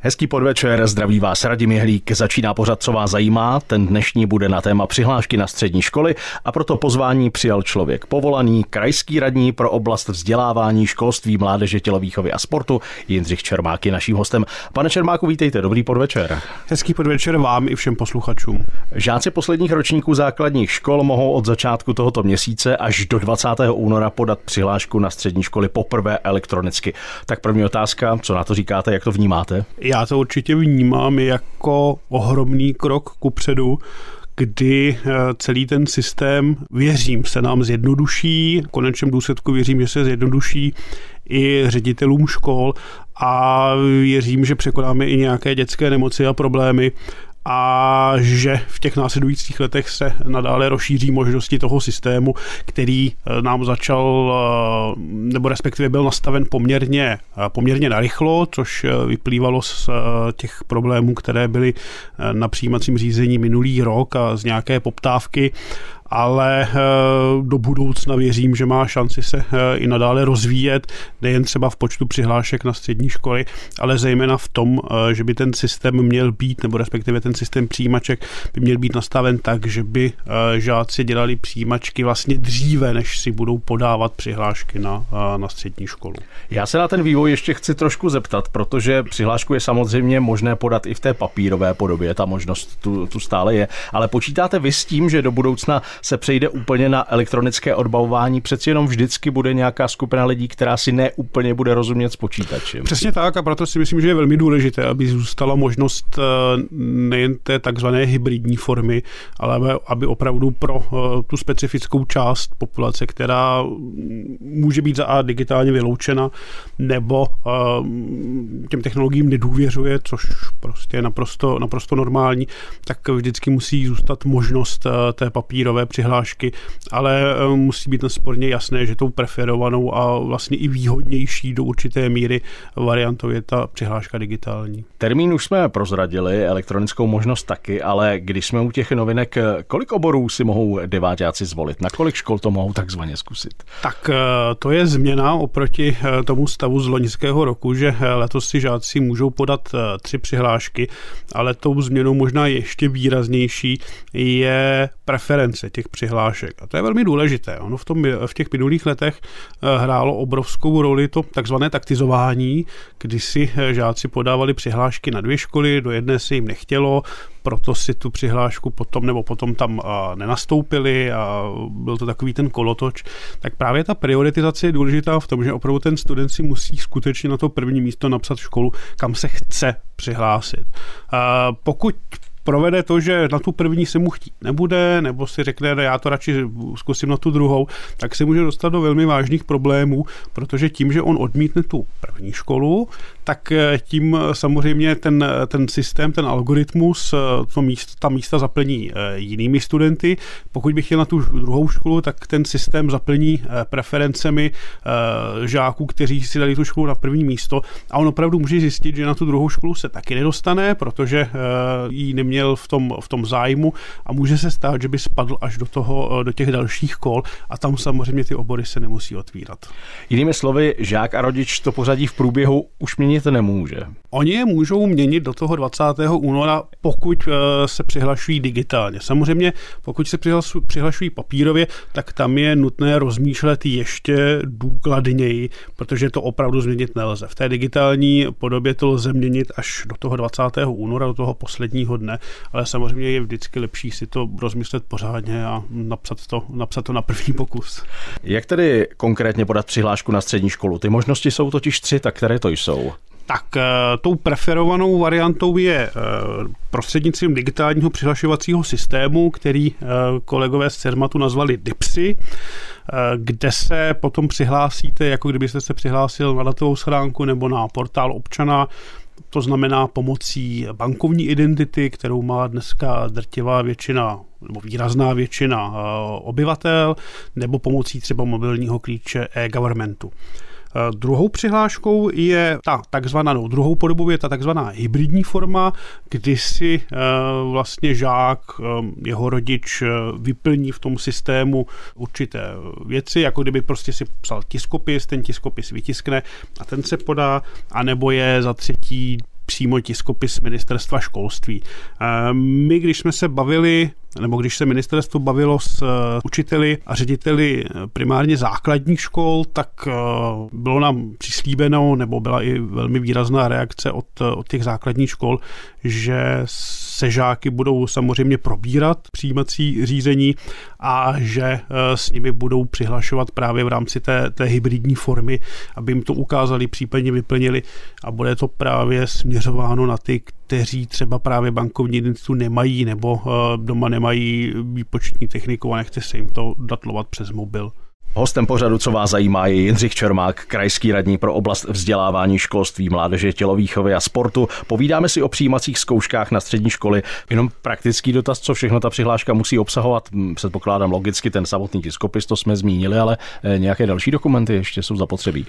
Hezký podvečer, zdraví vás Radim Jehlík. Začíná pořad, co vás zajímá. Ten dnešní bude na téma přihlášky na střední školy a proto pozvání přijal člověk povolaný, krajský radní pro oblast vzdělávání, školství, mládeže, tělovýchovy a sportu. Jindřich Čermák je naším hostem. Pane Čermáku, vítejte, dobrý podvečer. Hezký podvečer vám i všem posluchačům. Žáci posledních ročníků základních škol mohou od začátku tohoto měsíce až do 20. února podat přihlášku na střední školy poprvé elektronicky. Tak první otázka, co na to říkáte, jak to vnímáte? Já to určitě vnímám jako ohromný krok ku předu, kdy eh, celý ten systém, věřím, se nám zjednoduší, v konečném důsledku věřím, že se zjednoduší i ředitelům škol a věřím, že překonáme i nějaké dětské nemoci a problémy a že v těch následujících letech se nadále rozšíří možnosti toho systému, který eh, nám začal, eh, nebo respektive byl nastaven poměrně, eh, poměrně narychlo, což vyplývalo z těch problémů, které byly na přijímacím řízení minulý rok a z nějaké poptávky ale eh, do budoucna věřím, že má šanci se eh, i nadále rozvíjet, nejen třeba v počtu přihlášek na střední školy, ale zejména v tom, eh, že by ten systém měl být, nebo respektive ten systém přijímaček by měl být nastaven tak, že by žáci dělali přijímačky vlastně dříve, než si budou podávat přihlášky na, na střední školu. Já se na ten vývoj ještě chci trošku zeptat, protože přihlášku je samozřejmě možné podat i v té papírové podobě, ta možnost tu, tu stále je, ale počítáte vy s tím, že do budoucna se přejde úplně na elektronické odbavování, přeci jenom vždycky bude nějaká skupina lidí, která si neúplně bude rozumět s počítačem. Přesně tak a proto si myslím, že je velmi důležité, aby zůstala možnost eh, nejen té takzvané hybridní formy, ale aby opravdu pro eh, tu specifickou část populace, která může být za A digitálně vyloučena, nebo eh, těm technologiím nedůvěřuje, což prostě je naprosto, naprosto normální, tak vždycky musí zůstat možnost té papírové přihlášky, ale eh, musí být nesporně jasné, že tou preferovanou a vlastně i výhodnější do určité míry variantou je ta přihláška digitální. Termín už jsme prozradili, elektronickou možnost taky, ale když jsme u těch novinek, kolik oborů si mohou devátáci zvolit? Na kolik škol to mohou takzvaně zkusit? Tak eh, to je změna oproti eh, tomu stavu z loňského roku, že letos si žáci můžou podat tři přihlášky, ale tou změnou možná ještě výraznější je preference těch přihlášek. A to je velmi důležité. Ono v, tom, v těch minulých letech eh, hrálo obrovskou roli to takzvané taktizování, kdy si eh, žáci podávali přihlášky na dvě školy, do jedné se jim nechtělo, proto si tu přihlášku potom nebo potom tam eh, nenastoupili a byl to takový ten kolotoč, tak právě ta prioritizace je důležitá v tom, že opravdu ten student si musí skutečně na to první místo napsat školu, kam se chce přihlásit. Pokud provede to, že na tu první se mu chtít nebude, nebo si řekne, ne, já to radši zkusím na tu druhou, tak se může dostat do velmi vážných problémů, protože tím, že on odmítne tu první školu, tak eh, tím samozřejmě ten, ten systém, ten algoritmus, eh, to místo, ta místa zaplní eh, jinými studenty. Pokud bych chtěl na tu druhou školu, tak ten systém zaplní preferencemi žáků, kteří si dali tu školu na první místo a on opravdu může zjistit, že na tu druhou školu se taky nedostane, protože ji neměl měl v tom, v tom zájmu a může se stát, že by spadl až do, toho, do těch dalších kol a tam samozřejmě ty obory se nemusí otvírat. Jinými slovy, žák a rodič to pořadí v průběhu už měnit nemůže. Oni je můžou měnit do toho 20. února, pokud eh, se přihlašují digitálně. Samozřejmě, pokud se přihlašují papírově, tak tam je nutné rozmýšlet ještě důkladněji, protože to opravdu změnit nelze. V té digitální podobě to lze měnit až do toho 20. února, do toho posledního dne, ale samozřejmě je vždycky lepší si to rozmyslet pořádně a napsat to, napsat to na první pokus. Jak tedy konkrétně podat přihlášku na střední školu? Ty možnosti jsou totiž tři, tak které to jsou? Tak eh, tou preferovanou variantou je eh, prostřednictvím digitálního přihlašovacího systému, který eh, kolegové z CERMATu nazvali DIPSy, kde se potom přihlásíte, jako kdybyste se přihlásil na datovou schránku nebo na portál občana, to znamená pomocí bankovní identity, kterou má dneska drtivá většina nebo výrazná většina obyvatel, nebo pomocí třeba mobilního klíče e-governmentu. Eh, druhou přihláškou je ta takzvaná, no, druhou podobou je ta takzvaná hybridní forma, kdy si eh, vlastně žák, eh, jeho rodič vyplní v tom systému určité věci, jako kdyby prostě si psal tiskopis, ten tiskopis vytiskne a ten se podá, anebo je za třetí přímo tiskopis ministerstva školství. My, když jsme se bavili nebo když se ministerstvo bavilo s učiteli a řediteli primárně základních škol, tak bylo nám přislíbeno, nebo byla i velmi výrazná reakce od, od těch základních škol, že se žáky budou samozřejmě probírat přijímací řízení a že eh, s nimi budou přihlašovat právě v rámci té, té hybridní formy, aby jim to ukázali, případně vyplnili a bude to právě směřováno na ty, kteří třeba právě bankovní identitu nemají nebo eh, doma nemají výpočetní techniku a nechce se jim to datlovat přes mobil. Hostem pořadu, co vás zajímá, je Jindřich Čermák, krajský radní pro oblast vzdělávání, školství, mládeže, tělovýchovy a sportu. Povídáme si o přijímacích zkouškách na střední školy. Jenom praktický dotaz, co všechno ta přihláška musí obsahovat. Hm, předpokládám logicky ten samotný tiskopis, to jsme zmínili, ale eh, nějaké další dokumenty ještě jsou zapotřebí.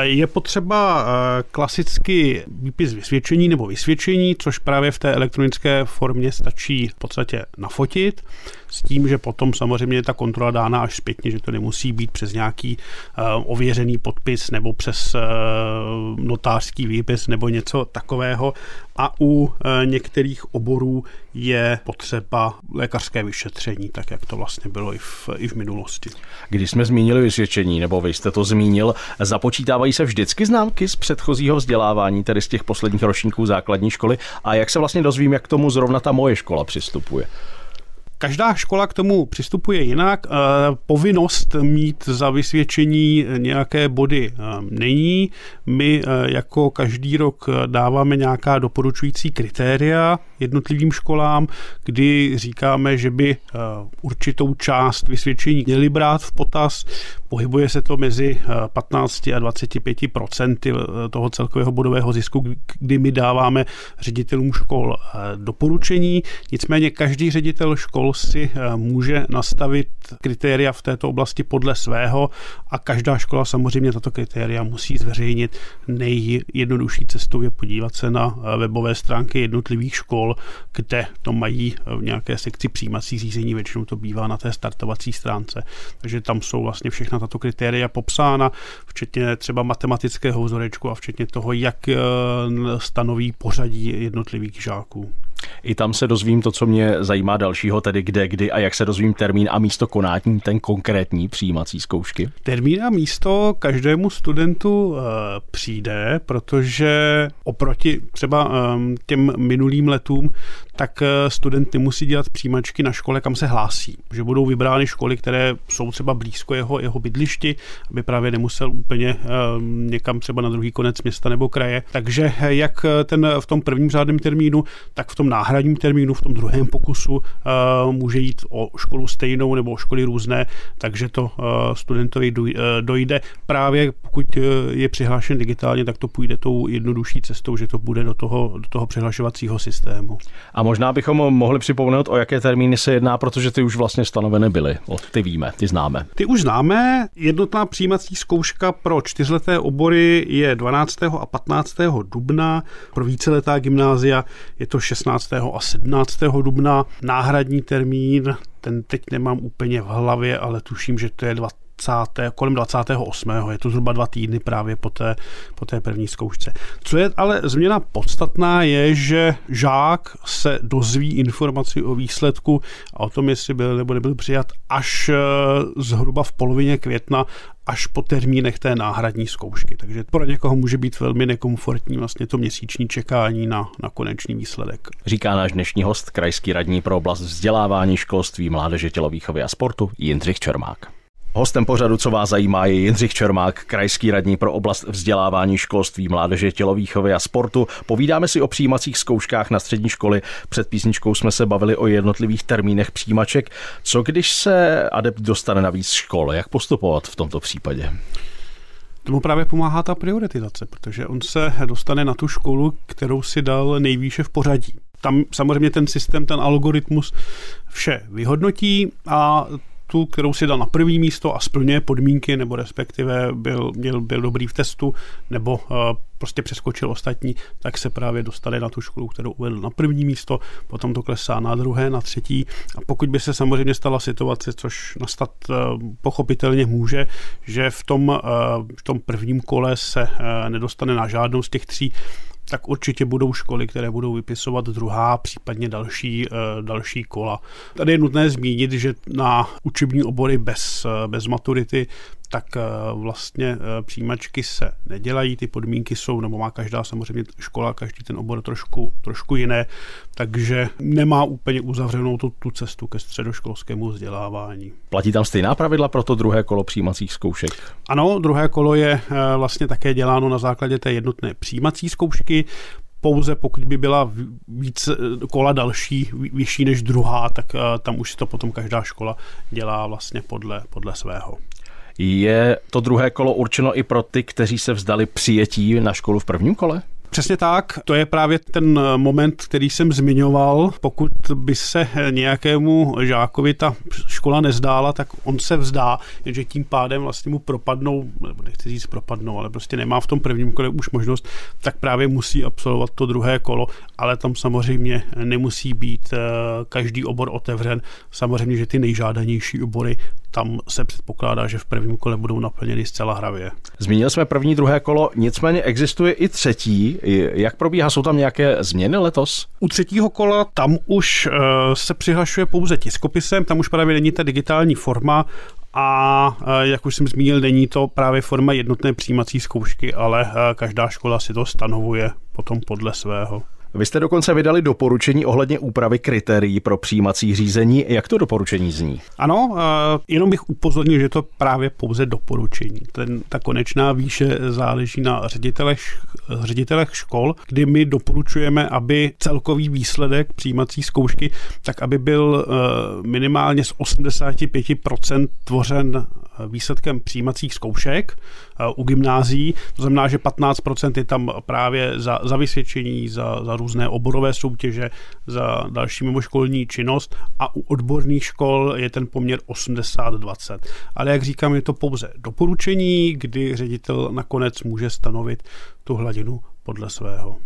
Je potřeba eh, klasicky výpis vysvědčení nebo vysvědčení, což právě v té elektronické formě stačí v podstatě nafotit s tím, že potom samozřejmě ta kontrola dána až zpětně, že to nemusí být přes nějaký uh, ověřený podpis nebo přes uh, notářský výpis nebo něco takového. A u uh, některých oborů je potřeba lékařské vyšetření, tak jak to vlastně bylo i v, i v minulosti. Když jsme zmínili vysvědčení, nebo vy jste to zmínil, započítávají se vždycky známky z předchozího vzdělávání, tedy z těch posledních ročníků základní školy. A jak se vlastně dozvím, jak k tomu zrovna ta moje škola přistupuje? Každá škola k tomu přistupuje jinak. Eh, povinnost mít za vysvědčení nějaké body eh, není. My eh, jako každý rok dáváme nějaká doporučující kritéria jednotlivým školám, kdy říkáme, že by určitou část vysvědčení měli brát v potaz. Pohybuje se to mezi 15 a 25 procenty toho celkového bodového zisku, kdy my dáváme ředitelům škol doporučení. Nicméně každý ředitel škol si eh, může nastavit kritéria v této oblasti podle svého a každá škola samozřejmě tato kritéria musí zveřejnit. Nejjednodušší cestou je podívat se na eh, webové stránky jednotlivých škol, kde to mají v nějaké sekci přijímací řízení, většinou to bývá na té startovací stránce. Takže tam jsou vlastně všechna tato kritéria popsána, včetně třeba matematického vzorečku a včetně toho, jak eh, stanoví pořadí jednotlivých žáků. I tam se dozvím to, co mě zajímá dalšího, tedy kde, kdy a jak se dozvím termín a místo konání ten konkrétní přijímací zkoušky. Termín a místo každému studentu uh, přijde, protože oproti třeba um, těm minulým letům, tak uh, student nemusí dělat přijímačky na škole, kam se hlásí. Že budou vybrány školy, které jsou třeba blízko jeho, jeho bydlišti, aby právě nemusel úplně um, někam třeba na druhý konec města nebo kraje. Takže jak ten v tom prvním řádném termínu, tak v tom náhradním termínu, v tom druhém pokusu uh, může jít o školu stejnou nebo o školy různé, takže to uh, studentovi uh, dojde. Právě pokud je přihlášen digitálně, tak to půjde tou jednodušší cestou, že to bude do toho, do toho přihlašovacího systému. A možná bychom mohli připomenout, o jaké termíny se jedná, protože ty už vlastně stanoveny byly. O, ty víme, ty známe. Ty už známe. Jednotná přijímací zkouška pro čtyřleté obory je 12. a 15. dubna. Pro víceletá gymnázia je to 16 a 17. dubna. Náhradní termín, ten teď nemám úplně v hlavě, ale tuším, že to je 20 20, kolem 28. Je to zhruba dva týdny právě po té, po té první zkoušce. Co je ale změna podstatná, je, že žák se dozví informaci o výsledku a o tom, jestli byl nebo nebyl přijat až eh, zhruba v polovině května až po termínech té náhradní zkoušky. Takže pro někoho může být velmi nekomfortní vlastně to měsíční čekání na, na konečný výsledek. Říká náš dnešní host, krajský radní pro oblast vzdělávání, školství, mládeže, tělovýchovy a sportu Jindřich Čermák. Hostem pořadu, co vás zajímá, je Jindřich Čermák, krajský radní pro oblast vzdělávání, školství, mládeže, tělovýchovy a sportu. Povídáme si o přijímacích zkouškách na střední školy. Před písničkou jsme se bavili o jednotlivých termínech přijímaček. Co když se adept dostane na víc škol? Jak postupovat v tomto případě? Tomu právě pomáhá ta prioritizace, protože on se dostane na tu školu, kterou si dal nejvýše v pořadí. Tam samozřejmě ten systém, ten algoritmus vše vyhodnotí a tu, kterou si dal na první místo a splňuje podmínky, nebo respektive byl, byl, byl dobrý v testu, nebo uh, prostě přeskočil ostatní, tak se právě dostali na tu školu, kterou uvedl na první místo, potom to klesá na druhé, na třetí. A pokud by se samozřejmě stala situace, což nastat uh, pochopitelně může, že v tom, uh, v tom prvním kole se nedostane na žádnou z těch tří tak určitě budou školy, které budou vypisovat druhá, případně další, další kola. Tady je nutné zmínit, že na učební obory bez, bez maturity tak eh, vlastně eh, přijímačky se nedělají, ty podmínky jsou, nebo má každá samozřejmě škola, každý ten obor trošku, trošku jiné, takže nemá úplně uzavřenou tu, tu cestu ke středoškolskému vzdělávání. Platí tam stejná pravidla pro to druhé kolo přijímacích zkoušek? Ano, druhé kolo je eh, vlastně také děláno na základě té jednotné přijímací zkoušky pouze pokud by byla víc kola další, vyšší než druhá, tak tam už si to potom každá škola dělá vlastně podle, podle svého. Je to druhé kolo určeno i pro ty, kteří se vzdali přijetí na školu v prvním kole? Přesně tak, to je právě ten moment, který jsem zmiňoval. Pokud by se nějakému žákovi ta škola nezdála, tak on se vzdá, jenže tím pádem vlastně mu propadnou, nebo nechci říct propadnou, ale prostě nemá v tom prvním kole už možnost, tak právě musí absolvovat to druhé kolo, ale tam samozřejmě nemusí být eh, každý obor otevřen. Samozřejmě, že ty nejžádanější obory tam se předpokládá, že v prvním kole budou naplněny zcela hravě. Zmínil jsme první, druhé kolo, nicméně existuje i třetí. Jak probíhá? Jsou tam nějaké změny letos? U třetího kola tam už uh, se přihlašuje pouze tiskopisem, tam už právě není ta digitální forma a eh, jak už jsem zmínil, není to právě forma jednotné přijímací zkoušky, ale eh, každá škola si to stanovuje potom podle svého. Vy jste dokonce vydali doporučení ohledně úpravy kritérií pro přijímací řízení. Jak to doporučení zní? Ano, uh, jenom bych upozornil, že to právě pouze doporučení. Ten, ta konečná výše záleží na ředitelech, ředitelech škol, kdy my doporučujeme, aby celkový výsledek přijímací zkoušky, tak aby byl uh, minimálně z 85% tvořen výsledkem přijímacích zkoušek eh, u gymnází. To znamená, že 15% je tam právě za, za vysvědčení, za, za různé oborové soutěže, za další mimoškolní činnost a u odborných škol je ten poměr 80-20. Ale jak říkám, je to pouze doporučení, kdy ředitel nakonec může stanovit tu hladinu podle svého.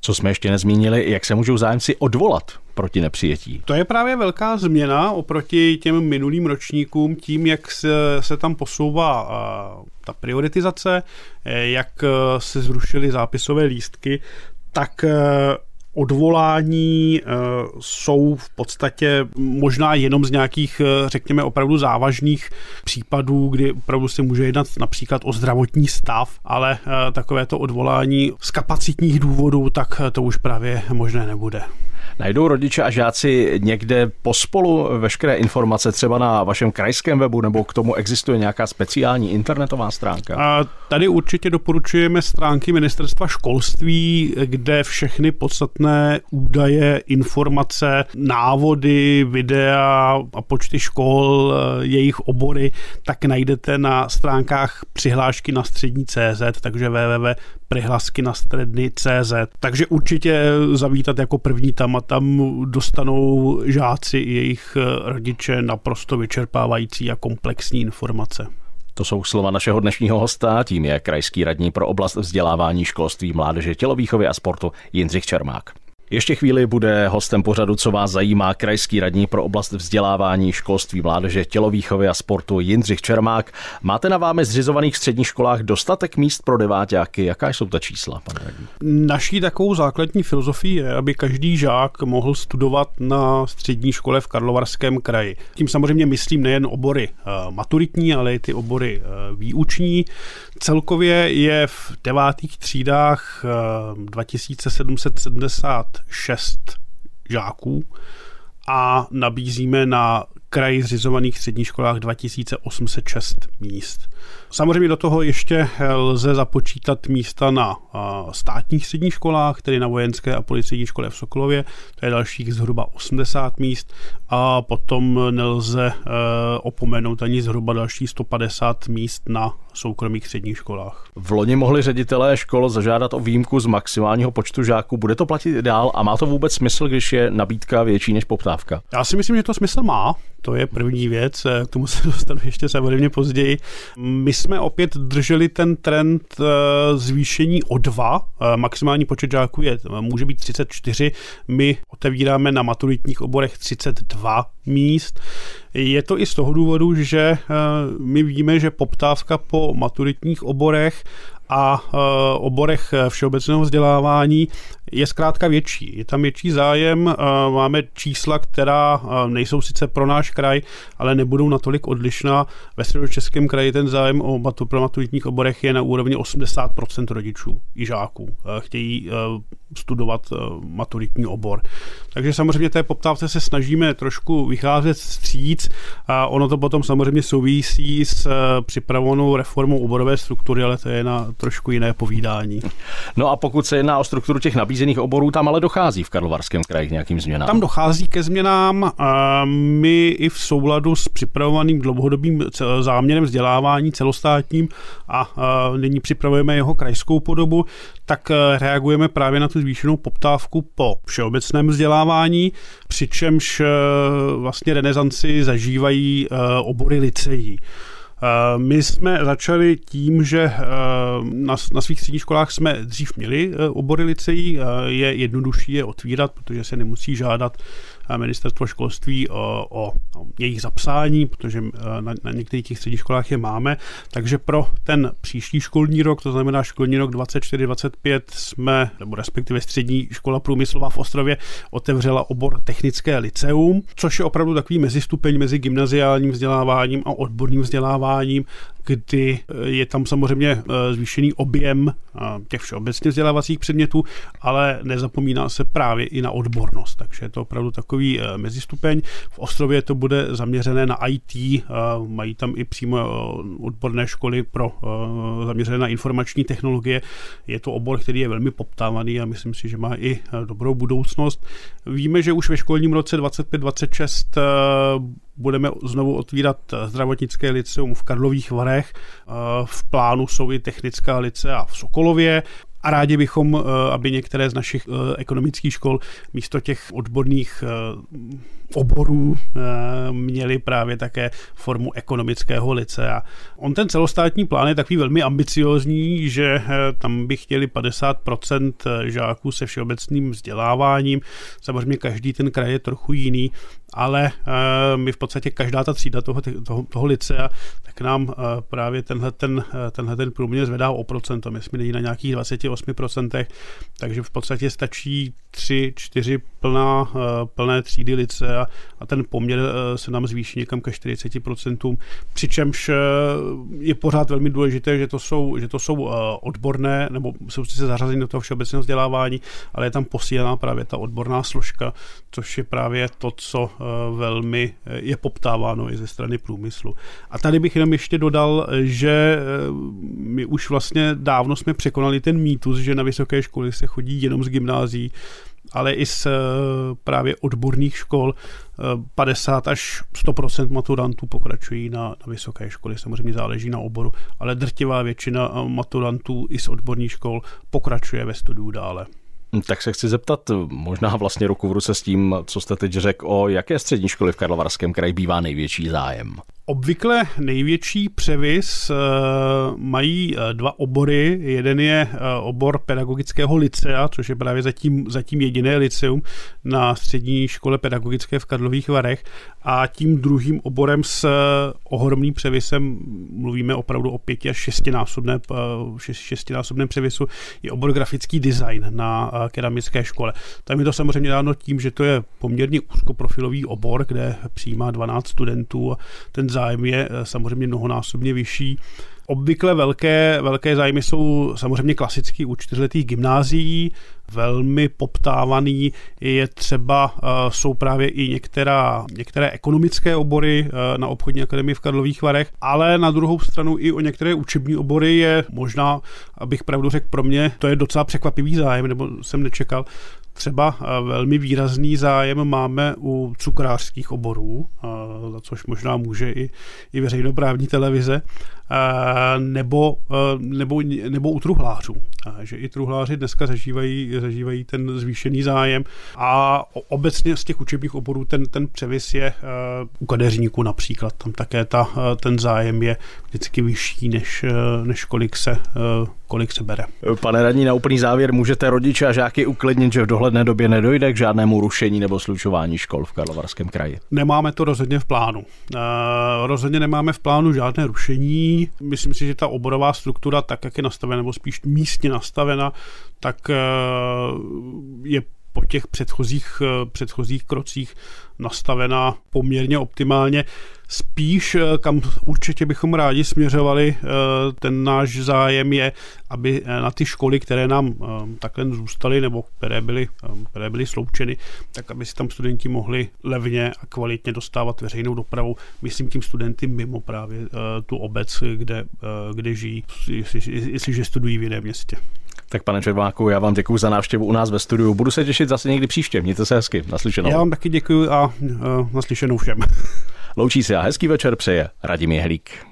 Co jsme ještě nezmínili, jak se můžou zájemci odvolat proti nepřijetí? To je právě velká změna oproti těm minulým ročníkům, tím, jak se, se tam posouvá uh, ta prioritizace, eh, jak uh, se zrušily zápisové lístky, tak odvolání uh, jsou v podstatě možná jenom z nějakých, uh, řekněme, opravdu závažných případů, kdy opravdu se může jednat například o zdravotní stav, ale uh, takovéto odvolání z kapacitních důvodů, tak to už právě možné nebude. Najdou rodiče a žáci někde pospolu veškeré informace třeba na vašem krajském webu nebo k tomu existuje nějaká speciální internetová stránka? A tady určitě doporučujeme stránky ministerstva školství, kde všechny podstatné údaje, informace, návody, videa a počty škol, jejich obory, tak najdete na stránkách přihlášky na střední CZ, takže www.prihlasky na střední CZ. Takže určitě zavítat jako první tam a tam dostanou žáci i jejich eh, rodiče naprosto vyčerpávající a komplexní informace. To jsou slova našeho dnešního hosta, tím je krajský radní pro oblast vzdělávání, školství, mládeže, tělovýchovy a sportu Jindřich Čermák. Ještě chvíli bude hostem pořadu, co vás zajímá, krajský radní pro oblast vzdělávání, školství, mládeže, tělovýchovy a sportu Jindřich Čermák. Máte na vámi zřizovaných středních školách dostatek míst pro deváťáky. Jaká jsou ta čísla, pane radní? Naší takovou základní filozofií je, aby každý žák mohl studovat na střední škole v Karlovarském kraji. Tím samozřejmě myslím nejen obory eh, maturitní, ale i ty obory eh, výuční. Celkově je v devátých třídách eh, 2770 šest žáků a nabízíme na kraji zřizovaných středních školách 2806 míst. Samozřejmě do toho ještě lze započítat místa na státních středních školách, tedy na vojenské a policejní škole v Sokolově, to je dalších zhruba 80 míst a potom nelze e, opomenout ani zhruba další 150 míst na soukromých středních školách. V loni mohli ředitelé škol zažádat o výjimku z maximálního počtu žáků. Bude to platit dál a má to vůbec smysl, když je nabídka větší než poptávka? Já si myslím, že to smysl má. To je první věc, k tomu se dostanu ještě samozřejmě později. My jsme opět drželi ten trend eh, zvýšení o dva. Eh, maximální počet žáků je, může být 34. My otevíráme na maturitních oborech 32 míst. Je to i z toho důvodu, že eh, my víme, že poptávka po maturitních oborech a oborech všeobecného vzdělávání je zkrátka větší. Je tam větší zájem, máme čísla, která nejsou sice pro náš kraj, ale nebudou natolik odlišná. Ve středočeském kraji ten zájem o pro maturitních oborech je na úrovni 80% rodičů i žáků. Chtějí studovat maturitní obor. Takže samozřejmě té poptávce se snažíme trošku vycházet stříc a ono to potom samozřejmě souvisí s připravovanou reformou oborové struktury, ale to je na trošku jiné povídání. No a pokud se jedná o strukturu těch nabízených oborů, tam ale dochází v Karlovarském kraji k nějakým změnám. Tam dochází ke změnám. A my i v souladu s připravovaným dlouhodobým záměrem vzdělávání celostátním a nyní připravujeme jeho krajskou podobu, tak e, reagujeme právě na tu zvýšenou poptávku po všeobecném vzdělávání, přičemž e, vlastně renesanci zažívají e, obory liceí. Eh, my jsme začali tím, že eh, na, na svých středních školách jsme dřív měli eh, obory liceí, je jednodušší je otvírat, protože se nemusí žádat ministerstvo školství o, o, o jejich zapsání, protože na, na některých těch středních školách je máme. Takže pro ten příští školní rok, to znamená školní rok 24-25, jsme, nebo respektive střední škola průmyslová v Ostrově, otevřela obor technické liceum, což je opravdu takový mezistupeň mezi gymnaziálním vzděláváním a odborným vzděláváním, kdy eh, je tam samozřejmě eh, zvýšený objem eh, těch všeobecně vzdělávacích předmětů, ale nezapomíná se právě i na odbornost, takže je to opravdu takový mezistupeň. V Ostrově to bude zaměřené na IT, mají tam i přímo odborné školy pro zaměřené na informační technologie. Je to obor, který je velmi poptávaný a myslím si, že má i dobrou budoucnost. Víme, že už ve školním roce 25-26 budeme znovu otvírat zdravotnické liceum v Karlových Varech. V plánu jsou i technická licea v Sokolově a rádi bychom, eh, aby některé z našich eh, ekonomických škol místo těch odborných eh, oborů měli právě také formu ekonomického licea. On ten celostátní plán je takový velmi ambiciozní, že tam by chtěli 50% žáků se všeobecným vzděláváním. Samozřejmě každý ten kraj je trochu jiný, ale my v podstatě každá ta třída toho, toho, toho licea, tak nám právě tenhle ten, tenhle ten průměr zvedá o procento. My jsme na nějakých 28%, takže v podstatě stačí 3, 4 plná, plné třídy lice a, a ten poměr se nám zvýší někam ke 40%, přičemž je pořád velmi důležité, že to jsou, že to jsou odborné, nebo jsou se zařazení do toho všeobecného vzdělávání, ale je tam posílená právě ta odborná složka, což je právě to, co velmi je poptáváno i ze strany průmyslu. A tady bych jenom ještě dodal, že my už vlastně dávno jsme překonali ten mýtus, že na vysoké školy se chodí jenom z gymnází, ale i z právě odborných škol 50 až 100 maturantů pokračují na, na vysoké školy. Samozřejmě záleží na oboru, ale drtivá většina maturantů i z odborných škol pokračuje ve studiu dále. Tak se chci zeptat, možná vlastně ruku v ruce s tím, co jste teď řekl, o jaké střední školy v Karlovarském kraji bývá největší zájem? Obvykle největší převis eh, mají eh, dva obory. Jeden je eh, obor pedagogického licea, což je právě zatím, zatím jediné liceum na střední škole pedagogické v Karlových Varech. A tím druhým oborem s ohromným převisem, mluvíme opravdu o pěti až šestinásobné, šestinásobném převisu, je obor grafický design na keramické škole. Tam je to samozřejmě dáno tím, že to je poměrně úzkoprofilový obor, kde přijímá 12 studentů a ten zájem je eh, samozřejmě mnohonásobně vyšší. Obvykle velké, velké zájmy jsou samozřejmě klasický u čtyřletých gymnázií, velmi poptávaný. Je třeba, eh, jsou právě i některá, některé ekonomické obory eh, na obchodní akademii v Karlových Varech, ale na druhou stranu i o některé učební obory je možná, abych pravdu řekl pro mě, to je docela překvapivý zájem, nebo jsem nečekal, Třeba eh, velmi výrazný zájem máme u cukrářských oborů, eh, za což možná může i, i veřejnoprávní televize, eh, nebo, nebo, nebo u truhlářů. Že i truhláři dneska zažívají, zažívají ten zvýšený zájem a obecně z těch učebních oborů ten, ten převis je u kadeřníků například. Tam také ta, ten zájem je vždycky vyšší, než, než kolik se kolik se bere. Pane radní, na úplný závěr můžete rodiče a žáky uklidnit, že v dohledné době nedojde k žádnému rušení nebo slučování škol v Karlovarském kraji? Nemáme to rozhodně v plánu. Uh, rozhodně nemáme v plánu žádné rušení. Myslím si, že ta oborová struktura, tak jak je nastavena, nebo spíš místně nastavena, tak je po těch předchozích, předchozích krocích nastavená poměrně optimálně. Spíš, eh, kam určitě bychom rádi směřovali, eh, ten náš zájem je, aby eh, na ty školy, které nám takhle zůstaly, nebo které byly, které byly sloučeny, tak aby si tam studenti mohli levně a kvalitně dostávat veřejnou dopravu. Myslím tím studenty mimo právě tu obec, kde, kde žijí, jestliže studují v jiném městě. Tak pane Červáku, já vám děkuji za návštěvu u nás ve studiu. Budu se těšit zase někdy příště. Mějte se hezky. Naslyšenou. Já vám taky děkuji a uh, naslyšenou všem. Loučí se a hezký večer přeje Radim Jehlík.